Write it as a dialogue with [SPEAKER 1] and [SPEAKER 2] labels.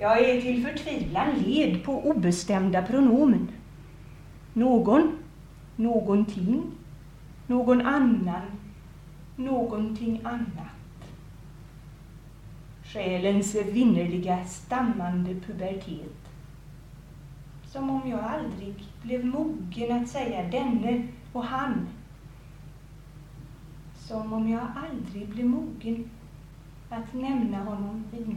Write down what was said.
[SPEAKER 1] Jag är till förtvivlan led på obestämda pronomen. Någon, någonting, någon annan, någonting annat. Själens vinnerliga stammande pubertet. Som om jag aldrig blev mogen att säga denne och han. Som om jag aldrig blev mogen att nämna honom vid.